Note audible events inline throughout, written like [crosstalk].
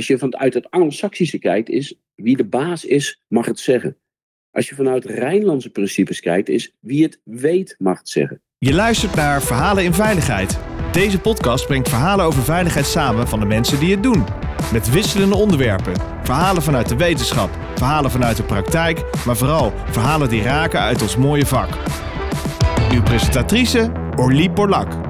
als je vanuit het Anglo-Saxische kijkt, is wie de baas is, mag het zeggen. Als je vanuit Rijnlandse principes kijkt, is wie het weet, mag het zeggen. Je luistert naar Verhalen in Veiligheid. Deze podcast brengt verhalen over veiligheid samen van de mensen die het doen. Met wisselende onderwerpen. Verhalen vanuit de wetenschap, verhalen vanuit de praktijk, maar vooral verhalen die raken uit ons mooie vak. Uw presentatrice Orlie Borlak.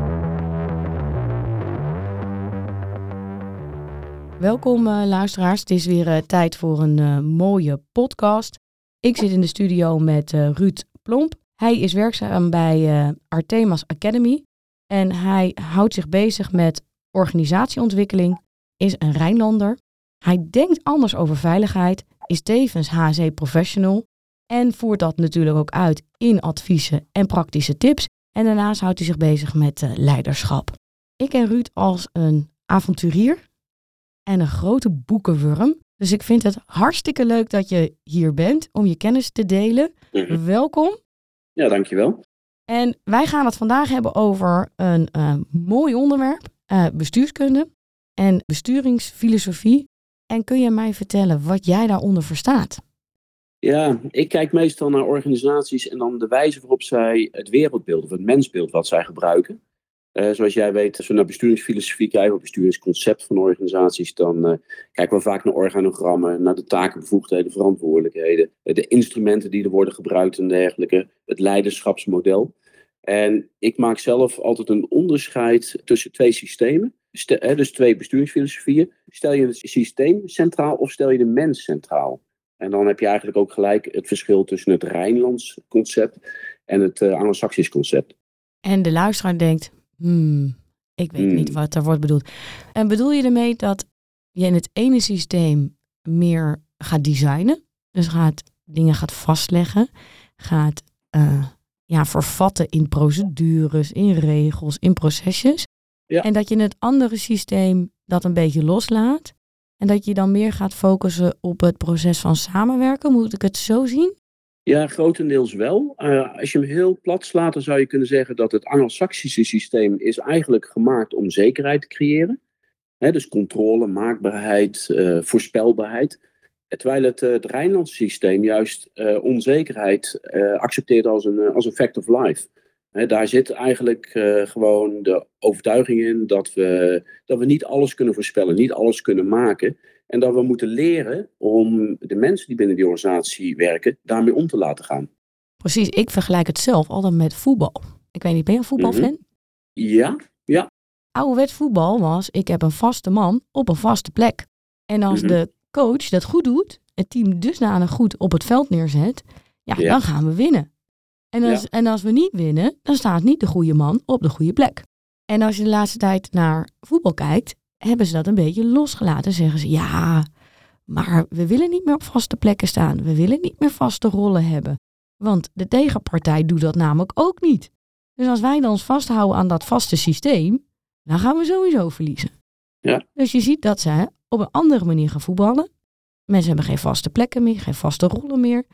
Welkom uh, luisteraars. Het is weer uh, tijd voor een uh, mooie podcast. Ik zit in de studio met Ruud Plomp. Hij is werkzaam bij Artemas Academy en hij houdt zich bezig met organisatieontwikkeling, is een Rijnlander. Hij denkt anders over veiligheid, is tevens HC professional en voert dat natuurlijk ook uit in adviezen en praktische tips. En daarnaast houdt hij zich bezig met leiderschap. Ik ken Ruud als een avonturier en een grote boekenwurm. Dus ik vind het hartstikke leuk dat je hier bent om je kennis te delen. Welkom. Ja, dankjewel. En wij gaan het vandaag hebben over een uh, mooi onderwerp, uh, bestuurskunde en besturingsfilosofie. En kun je mij vertellen wat jij daaronder verstaat? Ja, ik kijk meestal naar organisaties en dan de wijze waarop zij het wereldbeeld of het mensbeeld wat zij gebruiken. Uh, zoals jij weet, als we naar besturingsfilosofie kijken, of besturingsconcept van organisaties, dan uh, kijken we vaak naar organogrammen, naar de taken, bevoegdheden, verantwoordelijkheden, uh, de instrumenten die er worden gebruikt en dergelijke, het leiderschapsmodel. En ik maak zelf altijd een onderscheid tussen twee systemen, dus twee besturingsfilosofieën. Stel je het systeem centraal of stel je de mens centraal? En dan heb je eigenlijk ook gelijk het verschil tussen het Rijnlands concept en het Anglo-Saxisch concept. En de luisteraar denkt, hmm, ik weet niet hmm. wat er wordt bedoeld. En bedoel je ermee dat je in het ene systeem meer gaat designen? Dus gaat dingen gaat vastleggen, gaat uh, ja, vervatten in procedures, in regels, in procesjes. Ja. En dat je in het andere systeem dat een beetje loslaat. En dat je dan meer gaat focussen op het proces van samenwerken. Moet ik het zo zien? Ja, grotendeels wel. Uh, als je hem heel plat slaat, zou je kunnen zeggen dat het Anglo-Saxische systeem is eigenlijk gemaakt om zekerheid te creëren. Dus controle, maakbaarheid, uh, voorspelbaarheid. Terwijl het, uh, het systeem juist onzekerheid accepteert als een, als een fact of life. He, daar zit eigenlijk gewoon de overtuiging in dat we, dat we niet alles kunnen voorspellen, niet alles kunnen maken. En dat we moeten leren om de mensen die binnen die organisatie werken, daarmee om te laten gaan. Precies, ik vergelijk het zelf altijd met voetbal. Ik weet niet, ben je een voetbalfan? Mm Ja, ja. Ouderwet voetbal was, ik heb een vaste man op een vaste plek. En als mhm. de coach dat goed doet, het team dusdanig goed op het veld neerzet, ja, dan gaan we winnen. En als, en als we niet winnen, dan staat niet de goede man op de goede plek. En als je de laatste tijd naar voetbal kijkt, hebben ze dat een beetje losgelaten. Zeggen ze, ja, maar we willen niet meer op vaste plekken staan. We willen niet meer vaste rollen hebben. Want de tegenpartij doet dat namelijk ook niet. Dus als wij dan ons vasthouden aan dat vaste systeem, dan gaan we sowieso verliezen. Ja. Dus je ziet dat ze op een andere manier gaan voetballen. Mensen hebben geen vaste plekken meer, geen vaste rollen meer.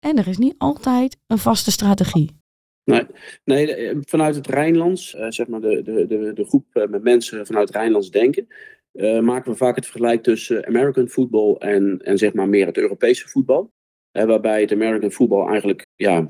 En er is niet altijd een vaste strategie. Nee, nee eh, vanuit het Rijnlands, uh, zeg maar de, de, de, de groep uh, met mensen vanuit Rijnlands denken, uh, maken we vaak het vergelijk tussen American football en, en zeg maar meer het Europese voetbal. waarbij het American football eigenlijk ja,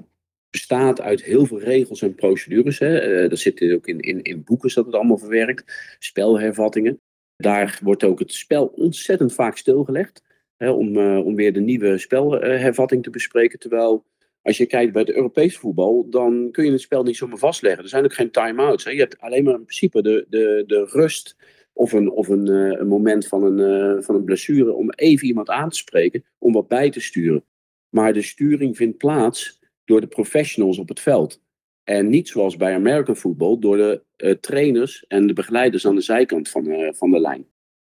bestaat uit heel veel regels en procedures. Hè. dat zit ook in, in, in boeken, dat het allemaal verwerkt. Spelhervattingen. Daar wordt ook het spel ontzettend vaak stilgelegd. Hè, om, om weer de nieuwe spelhervatting te bespreken. Terwijl als je kijkt bij het Europese voetbal, dan kun je het spel niet zomaar vastleggen. Er zijn ook geen time-outs. Je hebt alleen maar in principe de, de, de rust of een, of een, uh, een moment van een, uh, van een blessure om even iemand aan te spreken, om wat bij te sturen. Maar de sturing vindt plaats door de professionals op het veld. En niet zoals bij American football, door de trainers en de begeleiders aan de zijkant van, van de lijn.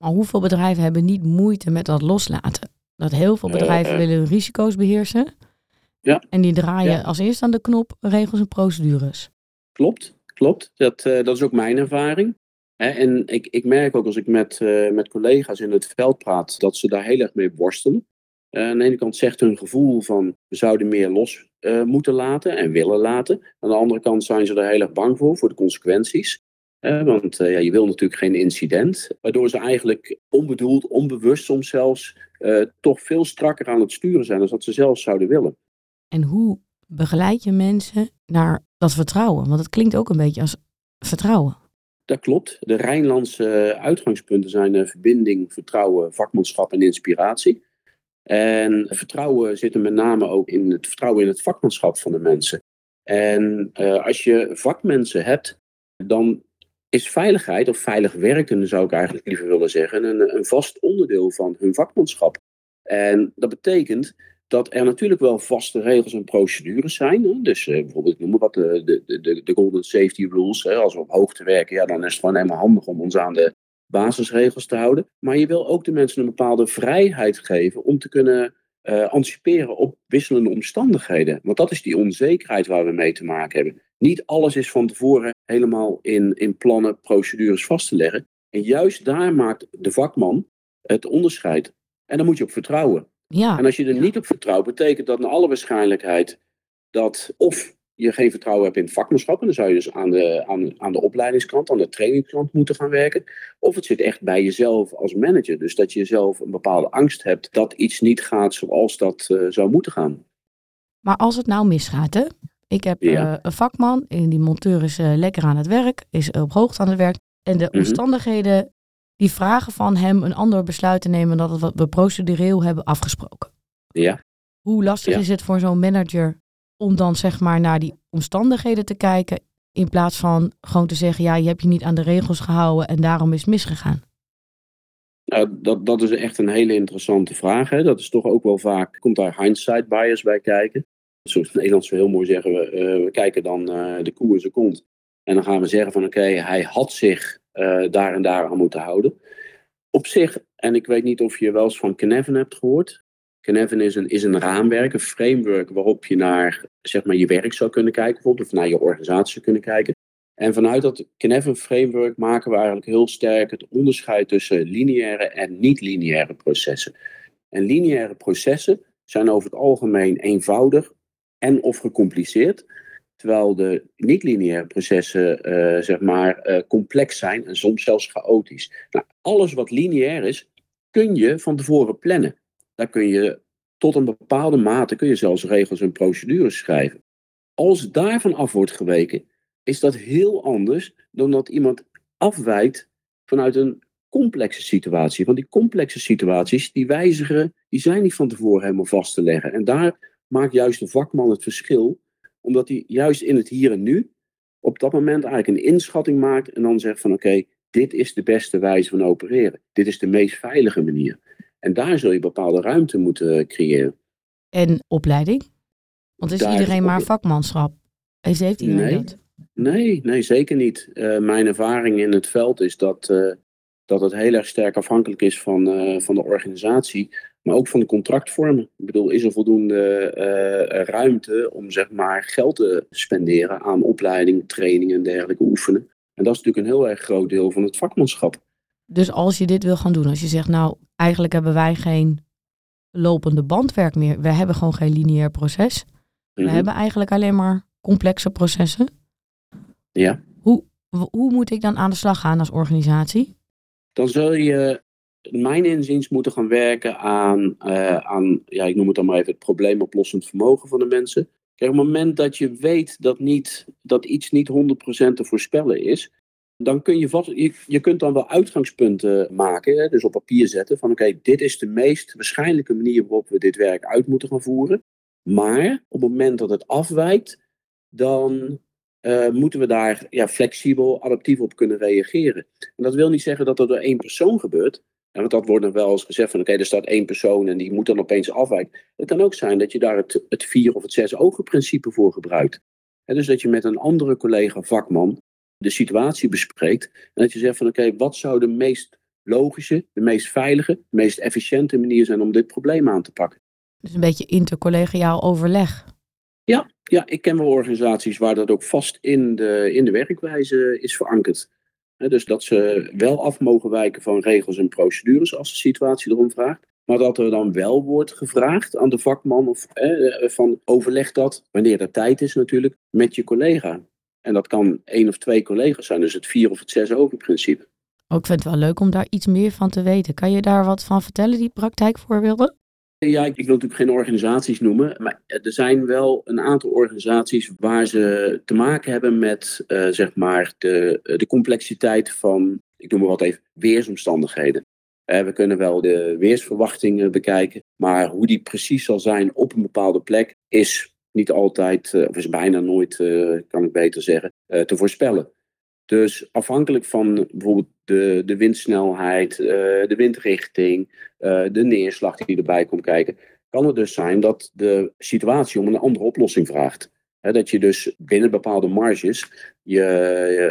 Maar hoeveel bedrijven hebben niet moeite met dat loslaten? Dat heel veel bedrijven willen hun risico's beheersen. Ja. En die draaien als eerst aan de knop regels en procedures. Klopt, klopt. Dat, uh, dat is ook mijn ervaring. en ik, ik merk ook als ik met, uh, met collega's in het veld praat, dat ze daar heel erg mee worstelen. Uh, aan de ene kant zegt hun gevoel van we zouden meer los moeten laten en willen laten. Aan de andere kant zijn ze er heel erg bang voor, voor de consequenties. Want ja, je wil natuurlijk geen incident. Waardoor ze eigenlijk onbedoeld, onbewust soms zelfs toch veel strakker aan het sturen zijn dan dat ze zelf zouden willen. En hoe begeleid je mensen naar dat vertrouwen? Want het klinkt ook een beetje als vertrouwen. Dat klopt. De Rijnlandse uitgangspunten zijn verbinding, vertrouwen, vakmanschap en inspiratie. En vertrouwen zit er met name ook in het vertrouwen in het vakmanschap van de mensen. En uh, als je vakmensen hebt, dan is veiligheid, of veilig werken zou ik eigenlijk liever willen zeggen, een, een vast onderdeel van hun vakmanschap. En dat betekent dat er natuurlijk wel vaste regels en procedures zijn. Hè? Dus uh, bijvoorbeeld, ik noem maar wat, de, de, de, de Golden Safety Rules. Hè? Als we op hoogte werken, ja, dan is het gewoon helemaal handig om ons aan de basisregels te houden. Maar je wil ook de mensen een bepaalde vrijheid geven om te kunnen uh, anticiperen op wisselende omstandigheden. Want dat is die onzekerheid waar we mee te maken hebben. Niet alles is van tevoren helemaal in, in plannen, procedures vast te leggen. En juist daar maakt de vakman het onderscheid. En daar moet je op vertrouwen. Ja. En als je er niet op vertrouwt, betekent dat naar alle waarschijnlijkheid dat of je geen vertrouwen hebt in het vakmanschap, en dan zou je dus aan de, aan, aan de opleidingskant, aan de trainingskant moeten gaan werken. Of het zit echt bij jezelf als manager. Dus dat je zelf een bepaalde angst hebt dat iets niet gaat zoals dat uh, zou moeten gaan. Maar als het nou misgaat, hè? Ik heb uh, een vakman en die monteur is uh, lekker aan het werk, is op hoogte aan het werk. En de mm -hmm. omstandigheden die vragen van hem een ander besluit te nemen dan dat we procedureel hebben afgesproken. Ja. Hoe lastig Ja. is het voor zo'n manager om dan zeg maar naar die omstandigheden te kijken in plaats van gewoon te zeggen ja je hebt je niet aan de regels gehouden en daarom is het misgegaan. Nou, dat, dat is echt een hele interessante vraag. Hè. Dat is toch ook wel vaak, komt daar hindsight bias bij kijken. Zoals het Nederlands heel mooi zeggen, we, eh, we kijken dan eh, de koe in zijn kont. En dan gaan we zeggen van oké, hij had zich eh, daar en daar aan moeten houden. Op zich, en ik weet niet of je wel eens van Kneven hebt gehoord. Kneven is een, is een raamwerk, een framework waarop je naar zeg maar, je werk zou kunnen kijken, bijvoorbeeld, of naar je organisatie zou kunnen kijken. En vanuit dat Kneven framework maken we eigenlijk heel sterk het onderscheid tussen lineaire en niet-lineaire processen. En lineaire processen zijn over het algemeen eenvoudig en of gecompliceerd. Terwijl de niet-lineaire processen uh, zeg maar, uh, complex zijn en soms zelfs chaotisch. Nou, alles wat lineair is, kun je van tevoren plannen. Daar kun je tot een bepaalde mate kun je zelfs regels en procedures schrijven. Als daarvan af wordt geweken, is dat heel anders dan dat iemand afwijkt vanuit een complexe situatie. Want die complexe situaties, die wijzigen, die zijn niet van tevoren helemaal vast te leggen. En daar maakt juist de vakman het verschil, omdat hij juist in het hier en nu op dat moment eigenlijk een inschatting maakt en dan zegt van oké, dit is de beste wijze van opereren. Dit is de meest veilige manier. En daar zul je bepaalde ruimte moeten creëren. En opleiding? Want is daar iedereen is maar vakmanschap? Heeft, heeft iedereen nee, dat? Nee, nee, zeker niet. Uh, mijn ervaring in het veld is dat, uh, dat het heel erg sterk afhankelijk is van, uh, van de organisatie, maar ook van de contractvormen. Ik bedoel, is er voldoende ruimte om zeg maar geld te spenderen aan opleiding, training en dergelijke oefenen? En dat is natuurlijk een heel erg groot deel van het vakmanschap. Dus als je dit wil gaan doen, als je zegt, nou, eigenlijk hebben wij geen lopende bandwerk meer. We hebben gewoon geen lineair proces. We Mhm. hebben eigenlijk alleen maar complexe processen. Ja. Hoe, hoe moet ik dan aan de slag gaan als organisatie? Dan zul je, mijn inziens, moeten gaan werken aan, uh, aan ja, ik noem het dan maar even, het probleemoplossend vermogen van de mensen. Kijk, op het moment dat je weet dat, niet, dat iets niet 100% te voorspellen is, dan kun je je, kunt dan wel uitgangspunten maken, dus op papier zetten van oké, dit is de meest waarschijnlijke manier waarop we dit werk uit moeten gaan voeren. Maar op het moment dat het afwijkt, dan uh, moeten we daar ja, flexibel, adaptief op kunnen reageren. En dat wil niet zeggen dat dat door één persoon gebeurt. Want dat wordt nog wel eens gezegd van oké, er staat één persoon en die moet dan opeens afwijken. Het kan ook zijn dat je daar het, het vier of het zes ogen principe voor gebruikt. Dus dat je met een andere collega vakman de situatie bespreekt. En dat je zegt van oké, okay, wat zou de meest logische, de meest veilige, de meest efficiënte manier zijn om dit probleem aan te pakken. Dus een beetje intercollegiaal overleg. Ja, ja, ik ken wel organisaties waar dat ook vast in de, in de werkwijze is verankerd. He, dus dat ze wel af mogen wijken van regels en procedures als de situatie erom vraagt. Maar dat er dan wel wordt gevraagd aan de vakman of eh, van overleg dat, wanneer er tijd is natuurlijk, met je collega. En dat kan één of twee collega's zijn, dus het vier of het zes ogen principe. Oh, ik vind het wel leuk om daar iets meer van te weten. Kan je daar wat van vertellen, die praktijkvoorbeelden? Ja, ik, wil natuurlijk geen organisaties noemen, maar er zijn wel een aantal organisaties waar ze te maken hebben met uh, zeg maar de, de complexiteit van, ik noem maar wat even, weersomstandigheden. Uh, we kunnen wel de weersverwachtingen bekijken, maar hoe die precies zal zijn op een bepaalde plek is niet altijd, uh, of is bijna nooit, kan ik beter zeggen, te voorspellen. Dus afhankelijk van bijvoorbeeld de, de windsnelheid, de windrichting, de neerslag die erbij komt kijken, kan het dus zijn dat de situatie om een andere oplossing vraagt. dat je dus binnen bepaalde marges je,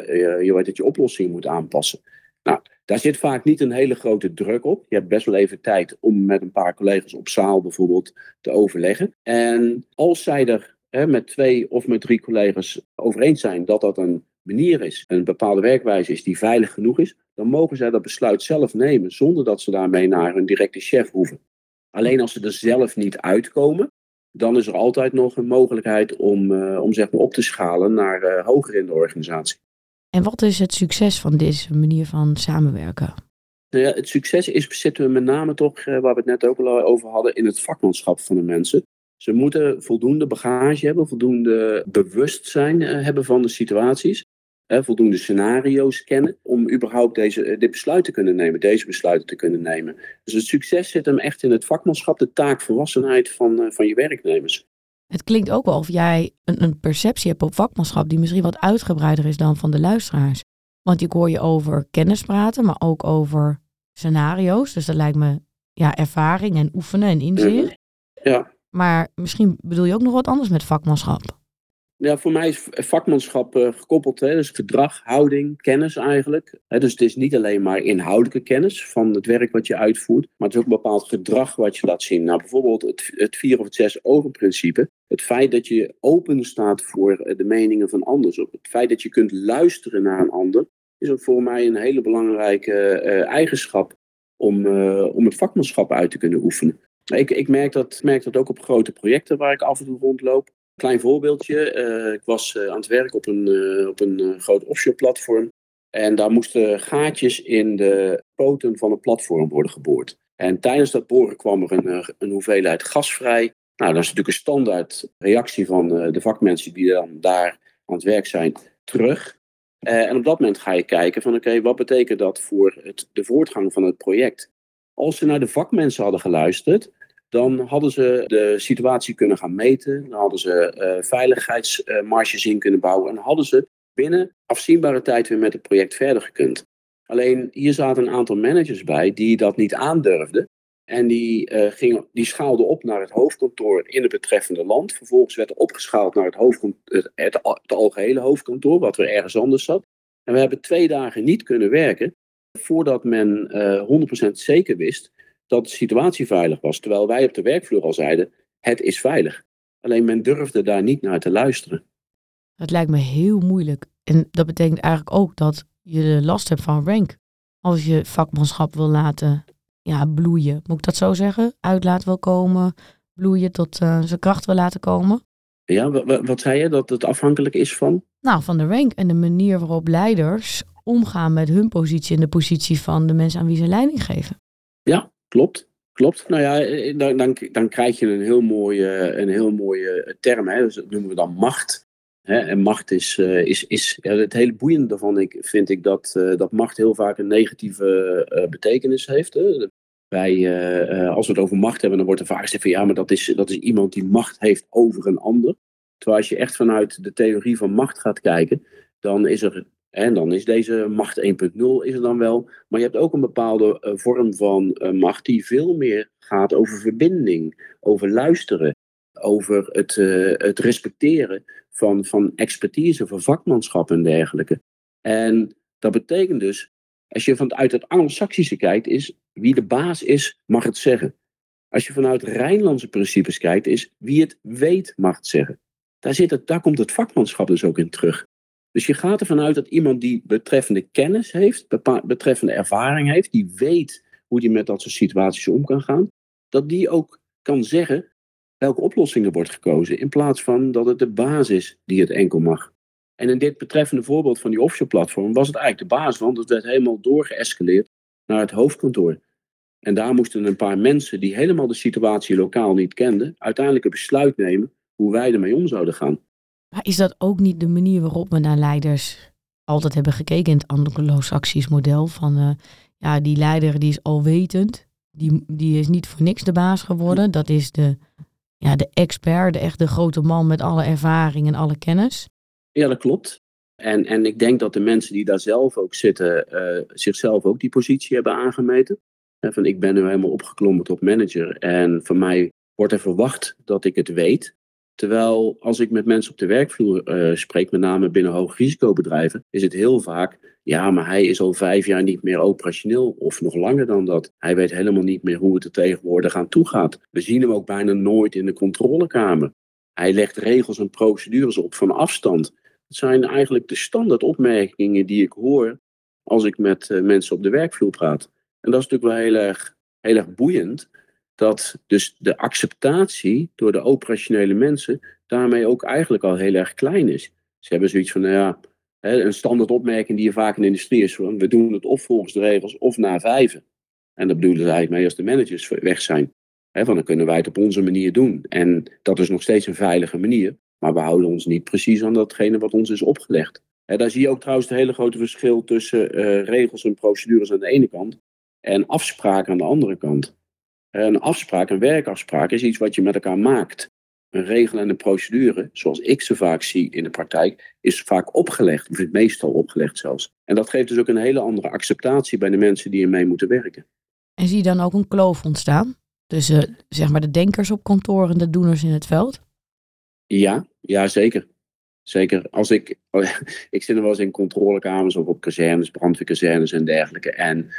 je, je, weet dat je oplossing moet aanpassen. Nou, daar zit vaak niet een hele grote druk op. Je hebt best wel even tijd om met een paar collega's op zaal bijvoorbeeld te overleggen. En als zij er hè, met twee of met drie collega's over eens zijn dat dat een manier is, een bepaalde werkwijze is die veilig genoeg is, dan mogen zij dat besluit zelf nemen zonder dat ze daarmee naar hun directe chef hoeven. Alleen als ze er zelf niet uitkomen, dan is er altijd nog een mogelijkheid om, uh, om zeg maar op te schalen naar uh, hoger in de organisatie. En wat is het succes van deze manier van samenwerken? Ja, het succes is, zitten we met name toch, uh, waar we het net ook al over hadden, in het vakmanschap van de mensen. Ze moeten voldoende bagage hebben, voldoende bewustzijn hebben van de situaties voldoende scenario's kennen om überhaupt deze, eh, dit besluit te kunnen nemen, deze besluiten te kunnen nemen. Dus het succes zit hem echt in het vakmanschap, de taakvolwassenheid van, van je werknemers. Het klinkt ook wel of jij een, een, perceptie hebt op vakmanschap die misschien wat uitgebreider is dan van de luisteraars. Want ik hoor je over kennis praten, maar ook over scenario's. Dus dat lijkt me ja, ervaring en oefenen en inzicht. Mhm. Ja. Maar misschien bedoel je ook nog wat anders met vakmanschap. Ja, voor mij is vakmanschap uh, gekoppeld, hè, dus gedrag, houding, kennis eigenlijk. Dus het is niet alleen maar inhoudelijke kennis van het werk wat je uitvoert, maar het is ook een bepaald gedrag wat je laat zien. Nou, bijvoorbeeld het, het vier of het zes ogen principe. Het feit dat je open staat voor eh, de meningen van anderen. Het feit dat je kunt luisteren naar een ander, is ook voor mij een hele belangrijke uh, eigenschap om, om het vakmanschap uit te kunnen oefenen. Ik, ik merk, dat, merk dat ook op grote projecten waar ik af en toe rondloop. Klein voorbeeldje. Uh, ik was uh, aan het werk op een, uh, op een groot offshore platform. En daar moesten gaatjes in de poten van het platform worden geboord. En tijdens dat boren kwam er een, een hoeveelheid gas vrij. Nou, dat is natuurlijk een standaard reactie van de vakmensen die dan daar aan het werk zijn terug. en op dat moment ga je kijken van oké, wat betekent dat voor het, de voortgang van het project? Als ze naar de vakmensen hadden geluisterd, dan hadden ze de situatie kunnen gaan meten. Dan hadden ze uh, veiligheidsmarges in kunnen bouwen. En hadden ze binnen afzienbare tijd weer met het project verder gekund. Alleen hier zaten een aantal managers bij die dat niet aandurfden. En die, uh, gingen, die schaalden op naar het hoofdkantoor in het betreffende land. Vervolgens werd er opgeschaald naar het, het, het, algehele hoofdkantoor, wat er ergens anders zat. En we hebben twee dagen niet kunnen werken voordat men uh, 100% zeker wist dat de situatie veilig was. Terwijl wij op de werkvloer al zeiden, het is veilig. Alleen men durfde daar niet naar te luisteren. Het lijkt me heel moeilijk. En dat betekent eigenlijk ook dat je last hebt van rank. Als je vakmanschap wil laten ja, bloeien, moet ik dat zo zeggen? Uit laten wil komen, bloeien tot uh, zijn kracht wil laten komen. Ja, wat zei je? Dat het afhankelijk is van? Nou, van de rank en de manier waarop leiders omgaan met hun positie en de positie van de mensen aan wie ze leiding geven. Ja, Klopt, klopt. Nou ja, eh, dan, dan, dan krijg je een heel mooie, een heel mooie term. Hè? Dus dat noemen we dan macht. Hè? En macht is, eh, is, is ja, het hele boeiende daarvan ik, vind ik dat, dat macht heel vaak een negatieve betekenis heeft. Hè? Wij, als we het over macht hebben, dan wordt er vaak gezegd van ja, maar dat is, dat is iemand die macht heeft over een ander. Terwijl als je echt vanuit de theorie van macht gaat kijken, dan is er en dan is deze macht 1.0 is er dan wel. Maar je hebt ook een bepaalde uh, vorm van uh, macht die veel meer gaat over verbinding, over luisteren, over het, uh, het respecteren van, van expertise, van vakmanschap en dergelijke. En dat betekent dus, als je vanuit het Anglo-Saxische kijkt, is wie de baas is, mag het zeggen. Als je vanuit Rijnlandse principes kijkt, is wie het weet, mag het zeggen. Daar, zit het, daar komt het vakmanschap dus ook in terug. Dus je gaat ervan uit dat iemand die betreffende kennis heeft, betreffende ervaring heeft, die weet hoe die met dat soort situaties om kan gaan, dat die ook kan zeggen welke oplossingen wordt gekozen, in plaats van dat het de basis die het enkel mag. En in dit betreffende voorbeeld van die offshore platform was het eigenlijk de basis, want het werd helemaal doorgeëscaleerd naar het hoofdkantoor. En daar moesten een paar mensen die helemaal de situatie lokaal niet kenden, uiteindelijk een besluit nemen hoe wij ermee om zouden gaan. Maar is dat ook niet de manier waarop we naar leiders altijd hebben gekeken in het anglo-saxisch model? Van uh, ja, die leider die is alwetend, die, die is niet voor niks de baas geworden. Dat is de, ja, de expert, de echte grote man met alle ervaring en alle kennis. Ja, dat klopt. En, en ik denk dat de mensen die daar zelf ook zitten, uh, zichzelf ook die positie hebben aangemeten. En van ik ben nu helemaal opgeklommen tot manager en van mij wordt er verwacht dat ik het weet. Terwijl als ik met mensen op de werkvloer uh, spreek, met name binnen hoogrisicobedrijven, is het heel vaak, ja, maar hij is al vijf jaar niet meer operationeel of nog langer dan dat. Hij weet helemaal niet meer hoe het er tegenwoordig aan toe gaat. We zien hem ook bijna nooit in de controlekamer. Hij legt regels en procedures op van afstand. Dat zijn eigenlijk de standaard opmerkingen die ik hoor als ik met uh, mensen op de werkvloer praat. En dat is natuurlijk wel heel erg, heel erg boeiend dat dus de acceptatie door de operationele mensen daarmee ook eigenlijk al heel erg klein is. Ze hebben zoiets van, nou ja, een standaard opmerking die je vaak in de industrie is, we doen het of volgens de regels of na vijven. En dat bedoelen ze eigenlijk mee als de managers weg zijn. Van dan kunnen wij het op onze manier doen. En dat is nog steeds een veilige manier, maar we houden ons niet precies aan datgene wat ons is opgelegd. He, daar zie je ook trouwens het hele grote verschil tussen uh, regels en procedures aan de ene kant en afspraken aan de andere kant. Een afspraak, een werkafspraak, is iets wat je met elkaar maakt. Een regel en een procedure, zoals ik ze vaak zie in de praktijk, is vaak opgelegd, of is meestal opgelegd zelfs. En dat geeft dus ook een hele andere acceptatie bij de mensen die ermee moeten werken. En zie je dan ook een kloof ontstaan tussen zeg maar, de denkers op kantoor en de doeners in het veld? Ja, ja zeker. Zeker. Als ik, [laughs] ik zit er wel eens in controlekamers of op kazernes, brandweerkazernes en dergelijke. En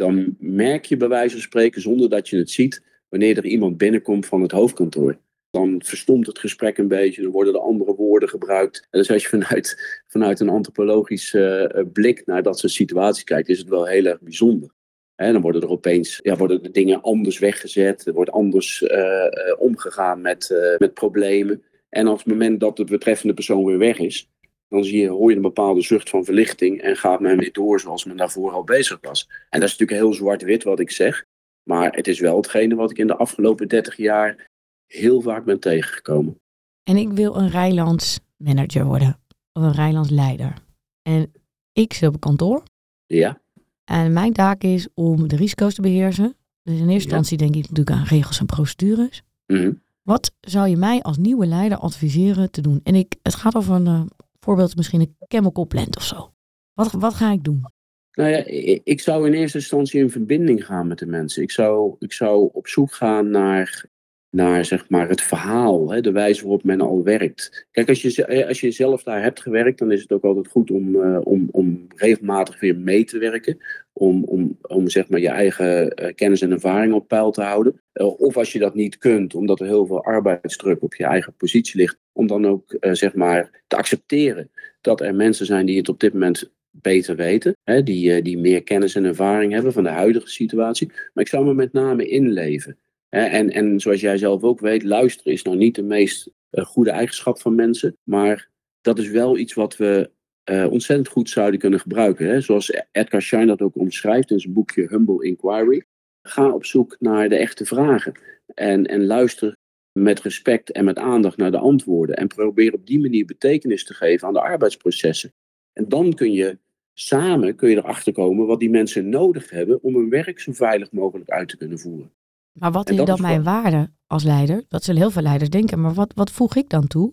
dan merk je bij wijze van spreken, zonder dat je het ziet, wanneer er iemand binnenkomt van het hoofdkantoor. Dan verstomt het gesprek een beetje, dan worden er andere woorden gebruikt. En dus als je vanuit, vanuit een antropologische uh, blik naar dat soort situaties kijkt, is het wel heel erg bijzonder. En dan worden er opeens ja, worden de dingen anders weggezet, er wordt anders uh, omgegaan met, met problemen. En op het moment dat de betreffende persoon weer weg is, dan zie je, hoor je een bepaalde zucht van verlichting en gaat men weer door zoals men daarvoor al bezig was. En dat is natuurlijk heel zwart-wit wat ik zeg, maar het is wel hetgene wat ik in de afgelopen 30 jaar heel vaak ben tegengekomen. En ik wil een Rijlands manager worden, of een Rijlands leider. En ik zit op kantoor. Ja. En mijn taak is om de risico's te beheersen. Dus in eerste instantie denk ik natuurlijk aan regels en procedures. Mm Wat zou je mij als nieuwe leider adviseren te doen? En ik, het gaat over een uh, voorbeeld misschien een chemical plant of zo. Wat, wat ga ik doen? Nou ja, ik zou in eerste instantie in verbinding gaan met de mensen. Ik zou, ik zou op zoek gaan naar, naar zeg maar het verhaal, hè, de wijze waarop men al werkt. Kijk, als je, als je zelf daar hebt gewerkt, dan is het ook altijd goed om, uh, om, om regelmatig weer mee te werken. Om, om, om zeg maar je eigen uh, kennis en ervaring op peil te houden. Of als je dat niet kunt, omdat er heel veel arbeidsdruk op je eigen positie ligt, om dan ook zeg maar te accepteren dat er mensen zijn die het op dit moment beter weten, hè, die, die meer kennis en ervaring hebben van de huidige situatie. Maar ik zou me met name inleven. En, en zoals jij zelf ook weet, luisteren is nou niet de meest uh, goede eigenschap van mensen, maar dat is wel iets wat we uh, ontzettend goed zouden kunnen gebruiken. Hè. Zoals Edgar Schein dat ook omschrijft in zijn boekje Humble Inquiry. Ga op zoek naar de echte vragen en, en luister met respect en met aandacht naar de antwoorden. En probeer op die manier betekenis te geven aan de arbeidsprocessen. En dan kun je samen kun je erachter komen wat die mensen nodig hebben om hun werk zo veilig mogelijk uit te kunnen voeren. Maar wat is dan is mijn wat... waarde als leider? Dat zullen heel veel leiders denken, maar wat, wat voeg ik dan toe?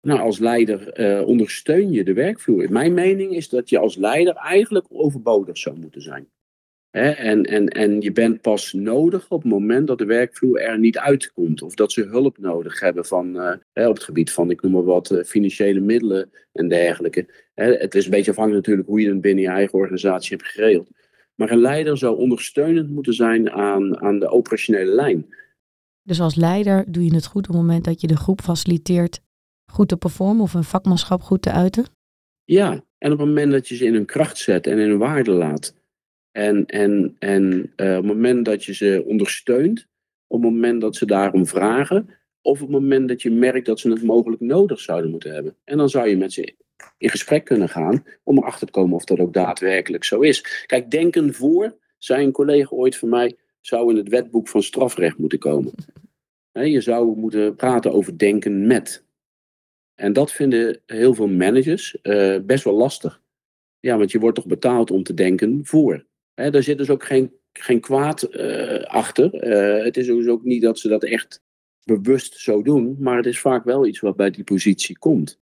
Nou, als leider uh, ondersteun je de werkvloer. Mijn mening is dat je als leider eigenlijk overbodig zou moeten zijn. Hè? En, en, en je bent pas nodig op het moment dat de werkvloer er niet uitkomt. Of dat ze hulp nodig hebben van, uh, hè, op het gebied van, ik noem maar wat, uh, financiële middelen en dergelijke. Hè? Het is een beetje afhankelijk natuurlijk hoe je het binnen je eigen organisatie hebt geregeld. Maar een leider zou ondersteunend moeten zijn aan, aan de operationele lijn. Dus als leider doe je het goed op het moment dat je de groep faciliteert goed te performen of een vakmanschap goed te uiten? Ja, en op het moment dat je ze in hun kracht zet en in hun waarde laat. En, en, en uh, op het moment dat je ze ondersteunt, op het moment dat ze daarom vragen, of op het moment dat je merkt dat ze het mogelijk nodig zouden moeten hebben. En dan zou je met ze in gesprek kunnen gaan om erachter te komen of dat ook daadwerkelijk zo is. Kijk, denken voor, zei een collega ooit van mij, zou in het wetboek van strafrecht moeten komen. Je zou moeten praten over denken met. En dat vinden heel veel managers uh, best wel lastig. Ja, want je wordt toch betaald om te denken voor. Daar zit dus ook geen, geen kwaad uh, achter. Uh, het is dus ook niet dat ze dat echt bewust zo doen, maar het is vaak wel iets wat bij die positie komt.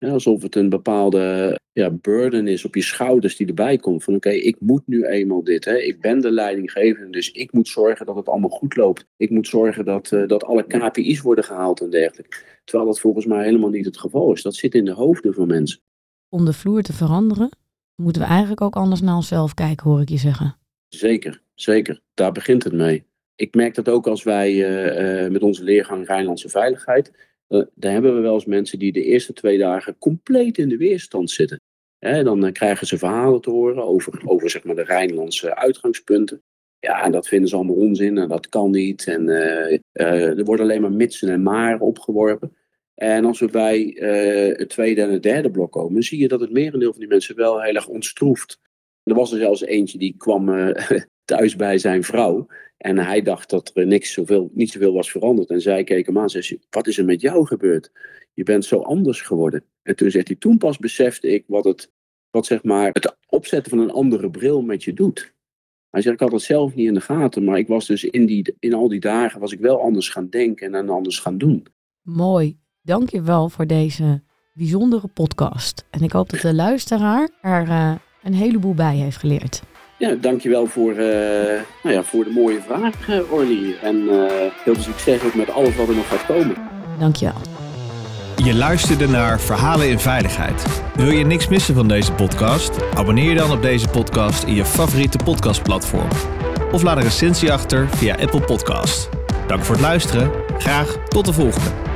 Ja, alsof het een bepaalde ja, burden is op je schouders die erbij komt. Van oké, ik moet nu eenmaal dit. Hè. Ik ben de leidinggevende, dus ik moet zorgen dat het allemaal goed loopt. Ik moet zorgen dat, uh, dat alle KPI's worden gehaald en dergelijke. Terwijl dat volgens mij helemaal niet het geval is. Dat zit in de hoofden van mensen. Om de vloer te veranderen, moeten we eigenlijk ook anders naar onszelf kijken, hoor ik je zeggen. Zeker, zeker. Daar begint het mee. Ik merk dat ook als wij uh, uh, met onze leergang Rijnlandse Veiligheid uh, daar hebben we wel eens mensen die de eerste twee dagen compleet in de weerstand zitten. Dan uh, krijgen ze verhalen te horen over, over zeg maar, de Rijnlandse uitgangspunten. Ja, en dat vinden ze allemaal onzin en dat kan niet. En uh, er worden alleen maar mitsen en maar opgeworpen. En als we bij het tweede en het derde blok komen, zie je dat het merendeel van die mensen wel heel erg ontstroeft. Er was er zelfs eentje die kwam [laughs] thuis bij zijn vrouw. En hij dacht dat er niks zoveel, niet zoveel was veranderd. En zij keek hem aan en zei, wat is er met jou gebeurd? Je bent zo anders geworden. En toen zegt hij, toen pas besefte ik wat, het, wat zeg maar, het opzetten van een andere bril met je doet. Hij zegt, ik had het zelf niet in de gaten, maar ik was dus in, die, in al die dagen was ik wel anders gaan denken en anders gaan doen. Mooi. Dank je wel voor deze bijzondere podcast. En ik hoop dat de luisteraar er uh, een heleboel bij heeft geleerd. Ja, dankjewel voor, uh, nou ja, voor de mooie vraag, uh, Orly. En uh, heel veel succes ook met alles wat er nog gaat komen. Dankjewel. Je luisterde naar Verhalen in Veiligheid. Wil je niks missen van deze podcast? Abonneer je dan op deze podcast in je favoriete podcastplatform. Of laat een recensie achter via Apple Podcast. Dank voor het luisteren. Graag tot de volgende.